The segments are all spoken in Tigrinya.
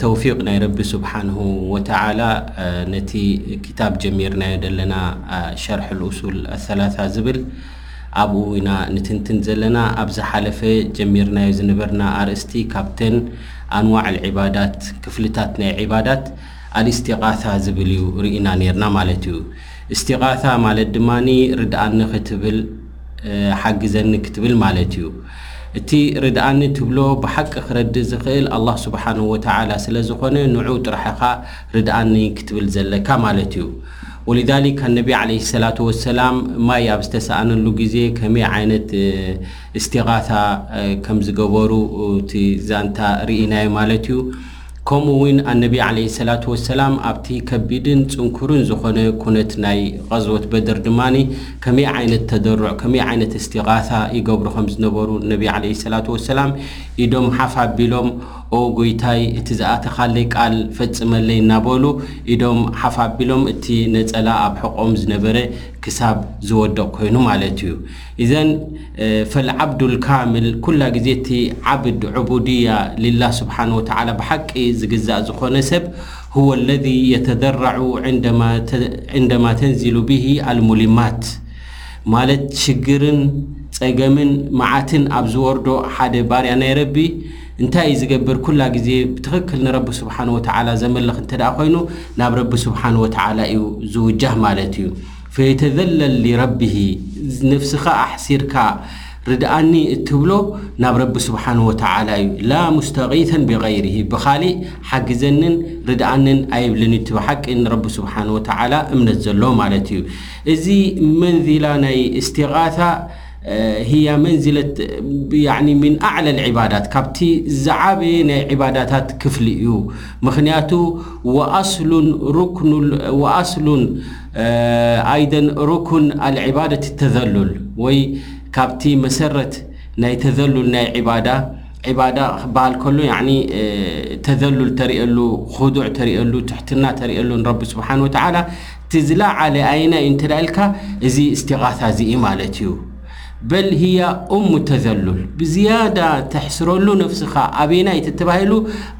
ተውፊቅ ናይ ረቢ ሱብሓነሁ ወተዓላ ነቲ ክታብ ጀሚርናዮ ዘለና ሸርሕ ልኡሱል ኣሰላሳ ዝብል ኣብኡ ኢና ንትንትን ዘለና ኣብ ዝሓለፈ ጀሚርናዮ ዝነበርና ኣርእስቲ ካብተን ኣንዋዕ ልዒባዳት ክፍልታት ናይ ዒባዳት ኣልእስቲቃሳ ዝብል እዩ ርኢና ኔርና ማለት እዩ እስቲቃሳ ማለት ድማ ርድኣኒ ክትብል ሓግዘኒ ክትብል ማለት እዩ። እቲ ርድኣኒ ትብሎ ብሓቂ ክረድእ ዝኽእል ኣላህ ሱብሓነሁ ወተዓላ ስለዝኾነ ንዑ ጥራሕ ኢኻ ርድኣኒ ክትብል ዘለካ ማለት እዩ። ወሊዛሊክ ኣነቢ ዓለይሂ ሰላቱ ወሰላም ማይ ኣብ ዝተሰኣነሉ ግዜ ከመይ ዓይነት እስቲጋሳ ከምዝገበሩ እቲ ዛንታ ርኢናዮ ማለት እዩ። ከምኡ እውን ኣነቢ ዓለይሂ ሰላቱ ወሰላም ኣብቲ ከቢድን ጽንኩርን ዝኾነ ኩነት ናይ ቐዝወት በድር ድማ ከመይ ዓይነት ተደሩዕ ከመይ ዓይነት እስቲቓሳ ይገብሩ ከም ዝነበሩ ነቢ ዓለይሂ ሰላቱ ወሰላም ኢዶም ሓፍ ኣቢሎም ኦ ጎይታይ እቲ ዝኣተኻለይ ቃል ፈጽመለይ እናበሉ ኢዶም ሓፍ ኣቢሎም እቲ ነጸላ ኣብ ሕቖኦም ዝነበረ ክሳብ ዝወድቕ ኮይኑ ማለት እዩ ኢዘን ፈል ዓብዱል ካምል ኩላ ግዜ እቲ ዓብድ፣ ዑቡድያ፣ ሊላህ ስብሓነሁ ወተዓላ ብሓቂ ዝግዛእ ዝኾነ ሰብ ሁወ ለዚ የተደረዑ ዕንደማ ተንዚሉ ቢሂ ኣልሙሊማት ማለት ሽግርን ፀገምን መዓትን ኣብ ዝወርዶ ሓደ ባርያ ናይ ረቢ እንታይ እዩ ዝገብር ኩላ ግዜ ብትኽክል ንረቢ ስብሓነሁ ወተዓላ ዘምልኽ እንተደኣ ኮይኑ ናብ ረቢ ስብሓነሁ ወተዓላ እዩ ዝውጃህ ማለት እዩ። ፈየተዘለል ሊረቢሂ ነብስኻ ኣሕሲርካ ርድኣኒ እትብሎ ናብ ረቢ ስብሓነሁ ወተዓላ እዩ ላ ሙስተጊሰን ቢገይሪሂ ብኻሊእ ሓግዘንን ርድኣንን ኣይብልን እቲ ብሓቂ ንረቢ ስብሓነሁ ወተዓላ እምነት ዘለዎ ማለት እዩ እዚ መንዚላ ናይ እስቲጋሳ ህያ መንዚለት ያኒ ሚን ኣዕለል ዒባዳት ካብቲ ዝዓበየ ናይ ዒባዳታት ክፍሊ እዩ ምኽንያቱ ወኣስሉን ሩክኑል ወኣስሉን ኣይደን ሩኩን ኣልዒባደት ተዘሉል ወይ ካብቲ መሰረት ናይ ተዘሉል ናይ ዒባዳ ዒባዳ ክበሃል ከሎ ያኒ ተዘሉል ተርእየሉ ኹዱዕ ተርእየሉ ትሕትና ተርእየሉ ንረቢ ስብሓን ወተዓላ እቲ ዝለዓለ ኣይና እዩ እንተ ኢልካ እዚ እስቲቓሳ እዚ እዩ ማለት እዩ በል ህያ እሙ ተዘሉል ብዝያዳ ተሕስረሉ ነፍስኻ ኣበይና እዩ ተተባሂሉ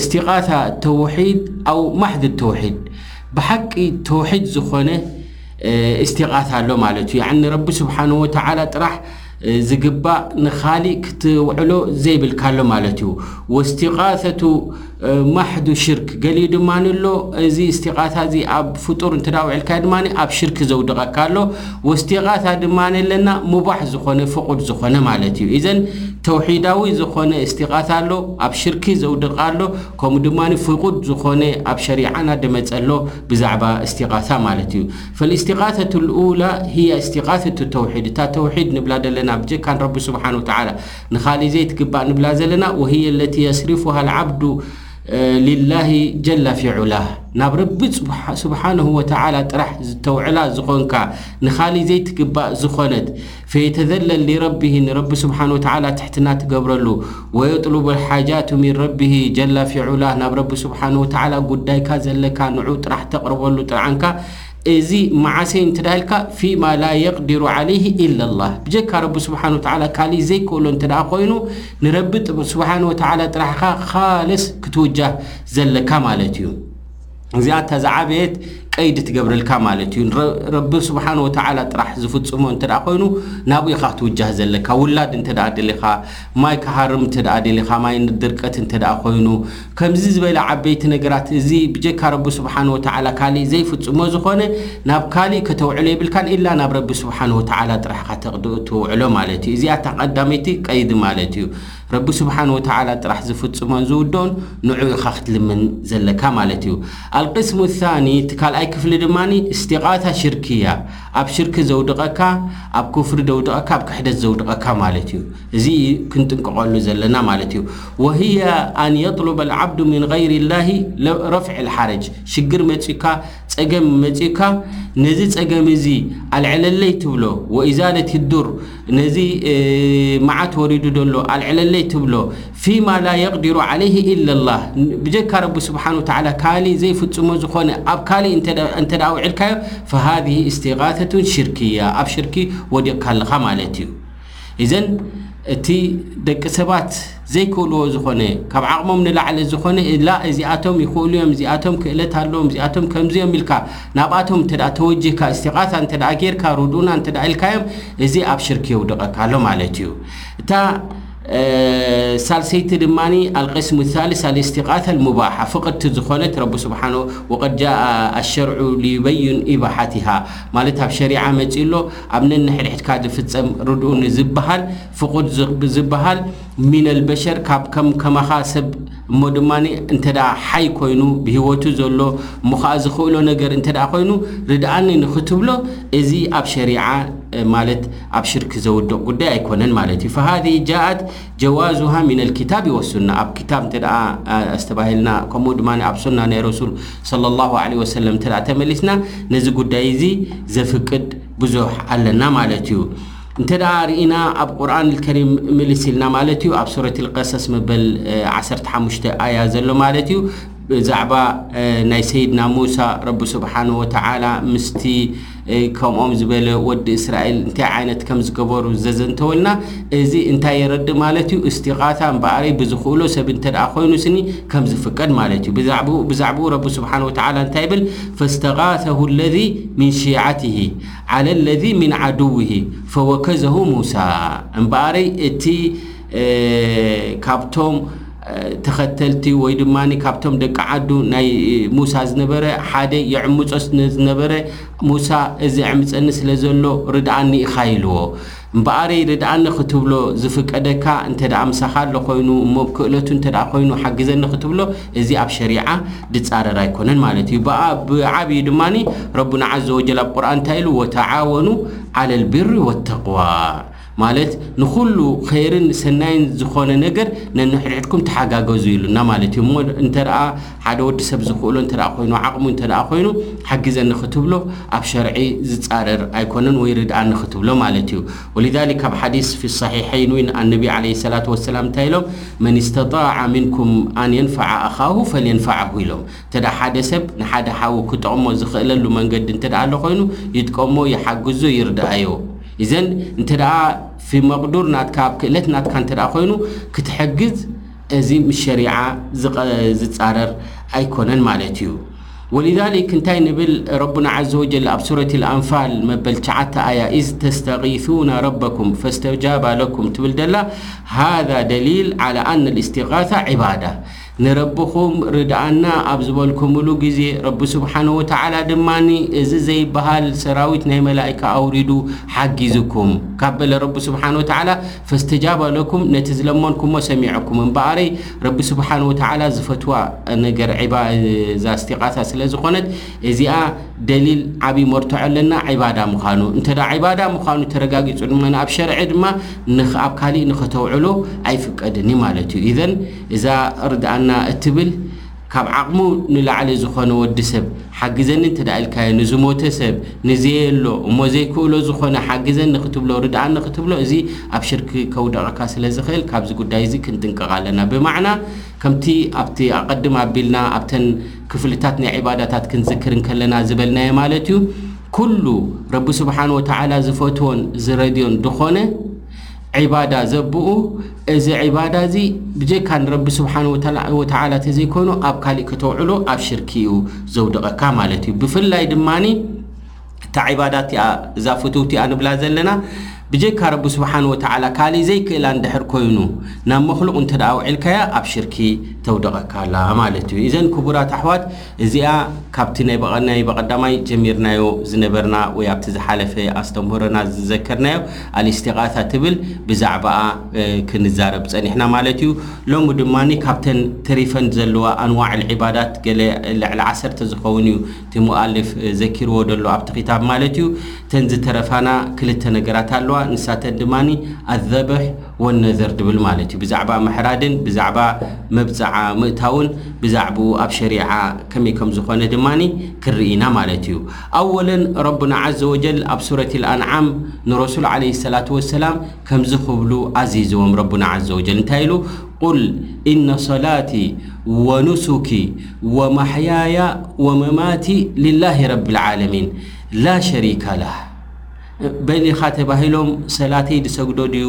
እስቲቃሳ ተውሒድ ኣው ማሕድ ተውሒድ ብሓቂ ተውሒድ ዝኾነ እስቲቃሳ ኣሎ ማለት እዩ ንረቢ ስብሓን ወተዓላ ጥራሕ ዝግባእ ንኻሊእ ክትውዕሎ ዘይብልካ ኣሎ ማለት እዩ ወስቲቃሰቱ ማሕዱ ሽርክ ገሊኡ ድማ ኣሎ እዚ እስቲቃሳ እዚ ኣብ ፍጡር እንተ ውዕልካ ድማ ኣብ ሽርክ ዘውድቐካ ኣሎ ወስቲቃሳ ድማ ኣለና ሙባሕ ዝኾነ ፍቑድ ዝኾነ ማለት እዩ ዘን ተውሒዳዊ ዝኾነ እስቲቃሳ ኣሎ፣ ኣብ ሽርኪ ዘውድቅ ኣሎ፣ ከምኡ ድማ ፍቁድ ዝኾነ ኣብ ሸሪዓና ድመጸ ኣሎ ብዛዕባ እስቲቃሳ ማለት እዩ። ፈልእስቲቃሰቱ ልኡላ ህያ እስቲቃሰቱ ተውሒድ እታ ተውሒድ ንብላ ደለና ብጀካ ንረቢ ስብሓነሁ ወተዓላ ንኻሊእ ዘይትግባእ ንብላ ዘለና ወህየ ለቲ የስሪፉሃ ልዓብዱ ሊላሂ ጀላ ፊ ዑላህ ናብ ረቢ ስብሓነሁ ወተዓላ ጥራሕ ዝተውዕላ ዝኾንካ ንኻሊእ ዘይትግባእ ዝኾነት ፈየተዘለል ሊረቢሂ ንረቢ ስብሓን ወተዓላ ትሕትና ትገብረሉ፣ ወየጥሉቡል ሓጃቱ ሚን ረቢሂ ጀላ ፊዑላህ ናብ ረቢ ስብሓን ወተዓላ ጉዳይካ ዘለካ ንዑ ጥራሕ ተቕርበሉ ጥርዓንካ እዚ መዓሰይ እንትዳ ኢልካ ፊማ ላ የቅዲሩ ዓለይሂ ኢለላህ ብጀካ ረቢ ስብሓን ወተዓላ ካሊእ ዘይክእሎ እንትደኣ ኮይኑ ንረቢ ስብሓን ወተዓላ ጥራሕኻ ካልስ ክትውጃህ ዘለካ ማለት እዩ እዚኣ እታ ዝዓበየት ቀይዲ ትገብረልካ ማለት እዩ ረቢ ስብሓን ወተዓላ ጥራሕ ዝፍፅሞ እንተ ኮይኑ ናብኡ ኢኻ ክትውጃህ ዘለካ ውላድ እንተ ደሊኻ ማይ ክሃርም እንተ ደሊኻ ማይ ድርቀት እንተ ኮይኑ ከምዚ ዝበለ ዓበይቲ ነገራት እዚ ብጀካ ረቢ ስብሓን ወተዓላ ካሊእ ዘይፍፅሞ ዝኾነ ናብ ካሊእ ከተውዕሎ የብልካን ኢላ ናብ ረቢ ስብሓን ወተዓላ ጥራሕ ኢኻ ተውዕሎ ማለት እዩ እዚኣ እታ ቀዳመይቲ ቀይዲ ማለት እዩ ረቢ ስብሓን ወተዓላ ጥራሕ ዝፍፅሞን ዝውድኦን ንዑ ኢኻ ክትልምን ዘለካ ማለት እዩ። ኣልቅስሙ ታኒ እቲ ካልኣይ ክፍሊ ድማ እስቲቓታ ሽርክ እያ። ኣብ ሽርክ ዘውድቐካ፣ ኣብ ኩፍሪ ዘውድቐካ፣ ኣብ ክሕደት ዘውድቐካ ማለት እዩ። እዚ ክንጥንቀቐሉ ዘለና ማለት እዩ። ወህየ ኣን የጥሉበ ልዓብዱ ምን ገይሪ ላሂ ረፍዕ ልሓረጅ ሽግር መፅዩካ ጸገም መጺኡካ ነዚ ጸገም እዚ ኣልዕለለይ ትብሎ ወኢዛለት ዱር ነዚ መዓት ወሪዱ ዘሎ ኣልዕለለይ ትብሎ ፊማ ላ የቅዲሩ ዓለይህ ኢለላህ ብጀካ ረቢ ስብሓን ወተዓላ ካሊእ ዘይፍጽሞ ዝኾነ ኣብ ካሊእ እንተ ኣውዒልካዮ ፈሃዚህ እስትቃተቱን ሽርክያ ኣብ ሽርኪ ወዲቕካ ኣለኻ ማለት እዩ ኢዘን እቲ ደቂ ሰባት ዘይክእልዎ ዝኾነ ካብ ዓቕሞም ንላዕሊ ዝኾነ ኢላ እዚኣቶም ይኽእሉ እዮም እዚኣቶም ክእለት ኣለዎም እዚኣቶም ከምዚ እዮም ኢልካ ናብኣቶም እንተ ተወጅህካ እስቲቓሳ እንተ ጌርካ ርድኡና እንተ ኢልካዮም እዚ ኣብ ሽርክ የውድቐካ ኣሎ ማለት እዩ እታ ሳልሰይቲ ድማ ኣልቅስሙ ሳልስ ኣልእስቲቃተ ልሙባሓ ፍቕድቲ ዝኾነት ረቢ ስብሓን ወቀድ ጃ ኣሸርዑ ልዩበይን ኢባሓትሃ ማለት ኣብ ሸሪዓ መፂ ኣሎ ኣብ ነንሕድሕድካ ዝፍጸም ርድኡ ንዝብሃል ፍቑድ ዝብሃል ሚነል በሸር ካብ ከም ከማኻ ሰብ እሞ ድማ እንተ ሓይ ኮይኑ ብህይወቱ ዘሎ እሞ ከዓ ዝኽእሎ ነገር እንተ ኮይኑ ርድኣኒ ንክትብሎ እዚ ኣብ ሸሪዓ ማለት ኣብ ሽርክ ዘውድቕ ጉዳይ ኣይኮነን ማለት እዩ ፈሃዚ ጃኣት ጀዋዙሃ ሚነል ኪታቢ ወሱና ኣብ ክታብ እንተ ኣስተባሂልና ከምኡ ድማ ኣብ ሱና ናይ ረሱል ለ ላሁ ለ ወሰለም እተ ተመሊስና ነዚ ጉዳይ እዚ ዘፍቅድ ብዙሕ ኣለና ማለት እዩ እንተ ርኢና ኣብ ቁርን ከሪም ምልስ ኢልና ማለት እዩ ኣብ ሱረት ቀሰስ መበል 15 ኣያ ዘሎ ማለት እዩ ብዛዕባ ናይ ሰይድና ሙሳ ረቢ ስብሓን ወተላ ምስቲ ከምኦም ዝበለ ወዲ እስራኤል እንታይ ዓይነት ከም ዝገበሩ ዘዘንተወልና እዚ እንታይ የረድእ ማለት እዩ እስቲቃታ እምበኣረይ ብዝኽእሎ ሰብ እንተ ኮይኑ ስኒ ከም ዝፍቀድ ማለት እዩ ብዛዕባኡ ረቢ ስብሓን ወተዓላ እንታይ ይብል ፈስተቃተሁ ለذ ምን ሽዓትሂ ዓለ ለذ ምን ዓድውሂ ፈወከዘሁ ሙሳ እምበኣረይ እቲ ካብቶም ተኸተልቲ ወይ ድማ ካብቶም ደቂ ዓዱ ናይ ሙሳ ዝነበረ ሓደ የዕምፆ ስለዝነበረ ሙሳ እዚ ዕምፀኒ ስለ ዘሎ ርድኣኒ ኢኻ ኢልዎ እምበኣሪ ርድኣኒ ክትብሎ ዝፍቀደካ እንተ ደኣ ምሳኻ ኣሎ ኮይኑ እሞ ክእለቱ እንተ ደኣ ኮይኑ ሓግዘኒ ክትብሎ እዚ ኣብ ሸሪዓ ድፃረር ኣይኮነን ማለት እዩ ብኣ ብዓብዩ ድማ ረቡና ዓዘ ወጀል ኣብ ቁርኣን እንታይ ኢሉ ወተዓወኑ ዓለል ቢሪ ወተቕዋ ማለት ንኹሉ ኸይርን ሰናይን ዝኾነ ነገር ነንሕድሕድኩም ተሓጋገዙ ኢሉና ማለት እዩ እሞ እንተደኣ ሓደ ወዲ ሰብ ዝኽእሎ እንተደኣ ኮይኑ ዓቕሙ እንተደኣ ኮይኑ ሓግዘኒ ክትብሎ ኣብ ሸርዒ ዝፃረር ኣይኮነን ወይ ርድኣኒ ክትብሎ ማለት እዩ ወሊዛሊክ ኣብ ሓዲስ ፊ ሰሒሐይን እውን ኣነቢ ዓለይሂ ሰላቱ ወሰላም እንታይ ኢሎም መን ስተጣዓ ሚንኩም ኣን የንፈዓ ኣኻሁ ፈልየንፈዓሁ ኢሎም እንተደኣ ሓደ ሰብ ንሓደ ሓዉ ክጠቕሞ ዝኽእለሉ መንገዲ እንተደኣ ኣሎ ኮይኑ ይጥቀሞ ይሓግዞ ይርድኣዮ ኢዘን እንተ ደኣ ፊ መቅዱር ናትካ ኣብ ክእለት ናትካ እንተ ደኣ ኮይኑ ክትሕግዝ እዚ ምስ ሸሪዓ ዝቀ ዝጻረር ኣይኮነን ማለት እዩ ወሊዛሊክ እንታይ ንብል ረቡና ዓዘ ወጀል ኣብ ሱረት ኣንፋል መበል ትሽዓተ ኣያ ኢዝ ተስተጊሱና ረበኩም ፈስተጃባ ለኩም ትብል ደላ ሃዛ ደሊል ዓላ ኣነ ልእስቲጋሳ ዒባዳ ንረብኹም ርድኣና ኣብ ዝበልኩምሉ ግዜ፣ ረቢ ስብሓነሁ ወተዓላ ድማ እዚ ዘይበሃል ሰራዊት ናይ መላኢካ ኣውሪዱ ሓጊዙኩም። ካብ በለ ረቢ ስብሓነሁ ወተዓላ፣ ፈስተጃበ ለኩም ነቲ ዝለመንኩሞ ሰሚዐኩም። እምበኣረይ ረቢ ስብሓነሁ ወተዓላ ዝፈትዋ ነገር ዒባ እዛ እስቲቓሳ ስለ ዝኾነት፣ እዚኣ ደሊል ዓብዪ መርትዖ ኣለና ዒባዳ ምዃኑ። እንተ ዒባዳ ምዃኑ ተረጋጊጹ ድማ ኣብ ሸርዒ ድማ ኣብ ካሊእ ንኸተውዕሎ ኣይፍቀድን እዩ ማለት እዩ። ኢዘን እዛ እርድኣና እትብል ካብ ዓቕሙ ንላዕሊ ዝኾነ ወዲ ሰብ ሓግዘኒ እንተ ኢልካዮ ንዝሞተ ሰብ ንዘየሎ እሞ ዘይክእሎ ዝኾነ ሓግዘኒ ክትብሎ ርድኣኒ ክትብሎ እዚ ኣብ ሽርኪ ከውደቐካ ስለ ዝኽእል ካብዚ ጉዳይ እዚ ክንጥንቀቕ ኣለና ብማዕና ከምቲ ኣብቲ ኣቐድም ኣቢልና ኣብተን ክፍልታት ናይ ዒባዳታት ክንዝክር እንከለና ዝበልናዮ ማለት እዩ ኩሉ ረቢ ስብሓን ወተዓላ ዝፈትዎን ዝረድዮን ዝኾነ ዒባዳ ዘብኡ እዚ ዒባዳ እዚ ብጀካ ንረቢ ስብሓን ወተዓላ ተዘይኮይኑ ኣብ ካሊእ ከተውዕሎ ኣብ ሽርኪ እዩ ዘውድቐካ ማለት እዩ ብፍላይ ድማ እታ ዒባዳ እቲኣ እዛ ፍትውቲኣ ንብላ ዘለና ብጀካ ረቢ ስብሓን ወተዓላ ካሊእ ዘይክእላ እንድሕር ኮይኑ ናብ መክሉቕ እንተ ደኣ ውዒልካያ ኣብ ሽርኪ ተውደቐካ ኣላ ማለት እዩ እዘን ክቡራት ኣሕዋት እዚኣ ካብቲ ናይ ብቐናይ በቐዳማይ ጀሚርናዮ ዝነበርና ወይ ኣብቲ ዝሓለፈ ኣስተምህሮና ዝዘከርናዮ ኣልእስቲቓሳ ትብል ብዛዕባኣ ክንዛረብ ጸኒሕና ማለት እዩ። ሎሚ ድማ ካብተን ተሪፈን ዘለዋ ኣንዋዕል ዒባዳት ገለ ልዕሊ ዓሰርተ ዝኸውን እዩ እቲ ሙኣልፍ ዘኪርዎ ዘሎ ኣብቲ ክታብ ማለት እዩ። እተን ዝተረፋና ክልተ ነገራት ኣለዋ ንሳተን ድማ ኣዘብሕ ወን ነዘር ድብል ማለት እዩ ብዛዕባ ምሕራድን ብዛዕባ መብጽዓ ምእታውን ብዛዕብኡ ኣብ ሸሪዓ ከመይ ከም ዝኾነ ድማ ክንርኢ ኢና ማለት እዩ ኣወለን ረቡና ዓዘ ወጀል ኣብ ሱረት ልኣንዓም ንረሱል ዓለይሂ ሰላቱ ወሰላም ከምዚ ክብሉ ኣዚዝዎም ረቡና ዓዘ ወጀል እንታይ ኢሉ ቁል ኢነ ሰላቲ ወኑሱኪ ወማሕያያ ወመማቲ ሊላሂ ረቢ ልዓለሚን ላ ሸሪካ ላህ በል ኢኻ ተባሂሎም ሰላትይ ድሰግዶ ድዩ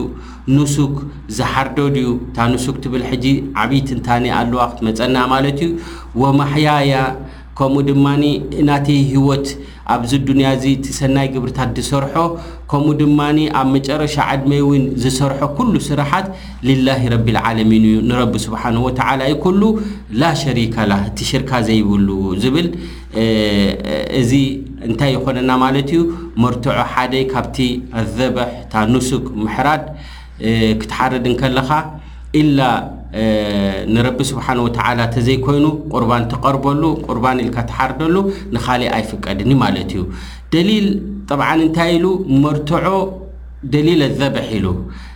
ኑሱክ ዝሓርዶ ድዩ እታ ኑሱክ ትብል ሕጂ ዓብይ ትንታኔ ኣለዋ ክትመጸና ማለት እዩ ወማሕያያ ከምኡ ድማ ናትይ ሂወት ኣብዚ ዱንያ እዚ እቲ ሰናይ ግብርታት ድሰርሖ ከምኡ ድማ ኣብ መጨረሻ ዕድመይ እውን ዝሰርሖ ኩሉ ስራሓት ሊላሂ ረቢል ዓለሚን እዩ ንረቢ ስብሓነሁ ወተዓላ እዩ ኩሉ ላሸሪከላህ እቲ ሽርካ ዘይብሉ ዝብል እዚ እንታይ ይኾነና ማለት እዩ? መርትዖ ሓደ ካብቲ ኣዘበሕ እታ ኑሱክ ምሕራድ ክትሓርድ እንከለኻ ኢላ ንረቢ ስብሓነ ወተዓላ ተዘይኮይኑ ቁርባን ትቐርበሉ ቁርባን ኢልካ ትሓርደሉ ንኻሊእ ኣይፍቀድን እዩ ማለት እዩ። ደሊል ጠብዓን እንታይ ኢሉ መርትዖ ደሊል ኣዘበሕ ኢሉ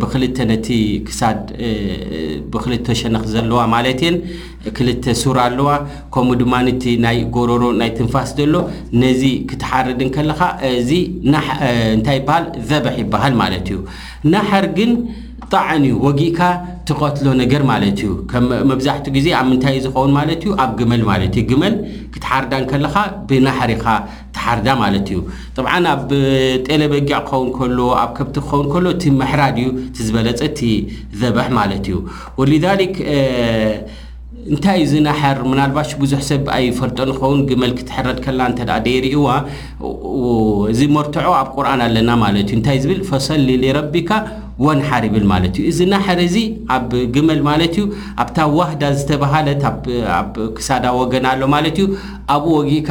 ብክልተ ነቲ ክሳድ ብክልተ ሸነኽ ዘለዋ ማለት እየን ክልተ ሱር ኣለዋ ከምኡ ድማ እቲ ናይ ጎረሮ ናይ ትንፋስ ዘሎ ነዚ ክትሓርድ እንከለኻ እዚ እንታይ ይበሃል ዘበሕ ይበሃል ማለት እዩ ናሕር ግን ጣዕን እዩ ወጊእካ ትቐትሎ ነገር ማለት እዩ ከም መብዛሕትኡ ግዜ ኣብ ምንታይ ዝኸውን ማለት እዩ ኣብ ግመል ማለት እዩ ግመል ክትሓርዳ እንከለኻ ብናሕር ኢኻ ትሓርዳ ማለት እዩ ጠብዓን ኣብ ጤለ በጊዕ ክኸውን ከሎ ኣብ ከብቲ ክኸውን ከሎ እቲ ምሕራድ እዩ እቲ ዝበለፀ እቲ ዘበሕ ማለት እዩ ወሊዛሊክ እንታይ እዩ ዝናሐር ምናልባሽ ብዙሕ ሰብ ኣይፈልጦን ይኸውን ግመል ክትሕረድ ከላ እንተ ደይርእዋ እዚ መርትዖ ኣብ ቁርን ኣለና ማለት እዩ እንታይ ዝብል ፈሰሊ ሊረቢካ ወንሓር ይብል ማለት እዩ እዚ ናሕር እዚ ኣብ ግመል ማለት እዩ ኣብታ ዋህዳ ዝተባሃለት ኣብ ክሳዳ ወገን ኣሎ ማለት እዩ ኣብኡ ወጊእካ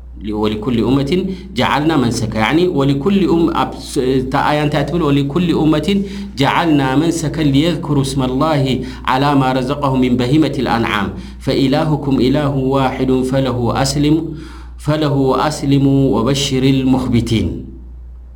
ولكل أمة جعلنا منسك ليذكر اسم الله على ما رزقه من بهيمة الانعام فإلهكم اله واحد فله اسلم وبشر المخبتين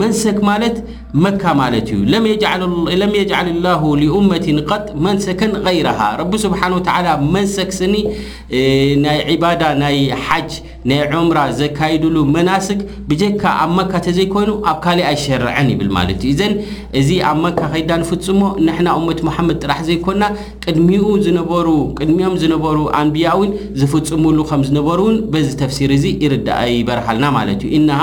መንሰክ ማለት መካ ማለት እዩ ለም የጅዓል ለም የጅዓል ላሁ ሊኡመቲን ቀጥ መንሰከን ገይረሃ ረቢ ስብሓን ወተዓላ መንሰክ ስኒ ናይ ዒባዳ ናይ ሓጅ ናይ ዑምራ ዘካይድሉ መናስክ ብጀካ ኣብ መካ ተዘይኮይኑ ኣብ ካሊእ ኣይሸርዐን ይብል ማለት እዩ እዘን እዚ ኣብ መካ ከይዳ ንፍጽሞ ንሕና እመት መሓመድ ጥራሕ ዘይኮና ቅድሚኡ ዝነበሩ ቅድሚኦም ዝነበሩ ኣንብያ እውን ዝፍጽሙሉ ከም ዝነበሩ እውን በዚ ተፍሲር እዚ ይርዳእ ይበርሃልና ማለት እዩ እነሃ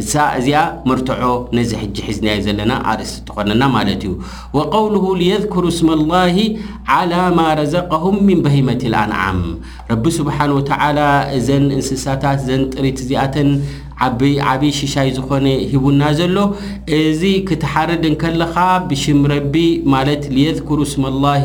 እሳ እዚኣ መርትዖ ነዚ ሕጂ ሒዝናዮ ዘለና ኣርእስቲ ትኾነና ማለት እዩ። ወቀውሉሁ ልየዝኩሩ ስመላሂ ዓላ ማ ረዘቀሁም ሚን በሂመት ልኣንዓም ረቢ ስብሓን ወተዓላ እዘን እንስሳታት ዘን ጥሪት እዚኣተን ዓብይ ሽሻይ ዝኾነ ሂቡና ዘሎ እዚ ክትሓርድ እንከለኻ ብሽም ረቢ ማለት ልየዝኩሩ ስመላሂ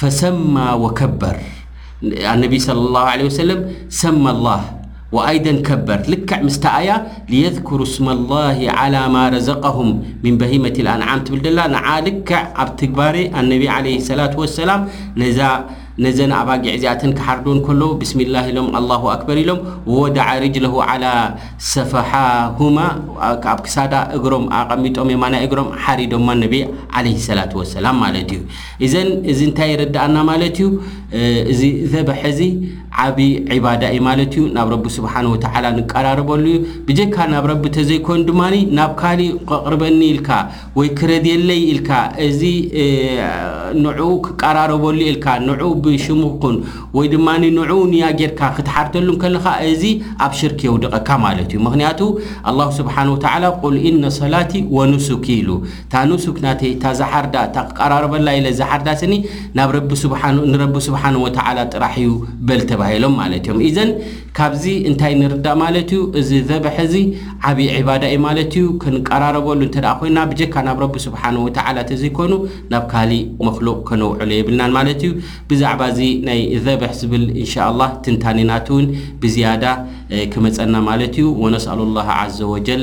ፈሰማ ወከበር ኣነቢ صለ ላሁ ለ ወሰለም ሰማ ላህ ወኣይደን ከበር ልክዕ ምስታ ኣያ ልየذኩሩ ስመ ላሂ ዓላ ማ ረዘቀሁም ምን በሂመት ልኣንዓም ትብል ደላ ንዓ ልክዕ ኣብ ትግባሬ ኣነቢ ዓለ ሰላት ወሰላም ነዛ ነዘን ኣባጊዕ እዚኣተን ክሓርዶን ከለዉ ብስሚላህ ኢሎም ኣላሁ ኣክበር ኢሎም ወወደዓ ርጅለሁ ዓላ ሰፈሓሁማ ኣብ ክሳዳ እግሮም ኣቐሚጦም የማናይ እግሮም ሓሪዶማ ነቢ ዓለ ሰላት ወሰላም ማለት እዩ ኢዘን እዚ እንታይ የረድኣና ማለት እዩ እዚ ዘበሐ እዚ ዓብዪ ዒባዳ እዩ ማለት እዩ ናብ ረቢ ስብሓን ወተዓላ ንቀራረበሉ እዩ ብጀካ ናብ ረቢ ተዘይኮን ድማ ናብ ካሊእ ከቕርበኒ ኢልካ ወይ ክረድየለይ ኢልካ እዚ ንዕኡ ክቀራረበሉ ኢልካ ንዑ ብሽሙ ኩን ወይ ድማ ንዑ ንያ ጌርካ ክትሓርተሉ ከለኻ እዚ ኣብ ሽርክ የውድቐካ ማለት እዩ ምክንያቱ ኣላሁ ስብሓን ወተዓላ ቁል ኢነ ሰላቲ ወኑሱኪ ኢሉ እታ ኑሱክ ናተይ እታ ዝሓርዳ እታ ክቀራረበላ ኢለ ዝሓርዳ ስኒ ናብ ረቢ ስብሓን ንረቢ ስብሓን ወተዓላ ጥራሕ እዩ በል ተባሂሎም ማለት እዮም ኢዘን ካብዚ እንታይ ንርዳእ ማለት እዩ እዚ ዘበሐ እዚ ዓብዪ ዒባዳ እዩ ማለት እዩ ክንቀራረበሉ እንተ ኮይና ብጀካ ናብ ረቢ ስብሓን ወተዓላ ተዘይኮኑ ናብ ካሊእ መክሉቅ ከነውዕሎ የብልናን ማለት እዩ ብዛዕባ እዚ ናይ ዘበሕ ዝብል እንሻ ኣላህ ትንታኔናት እውን ብዝያዳ ክመፀና ማለት እዩ ወነስኣሉ ላህ ዓዘ ወጀል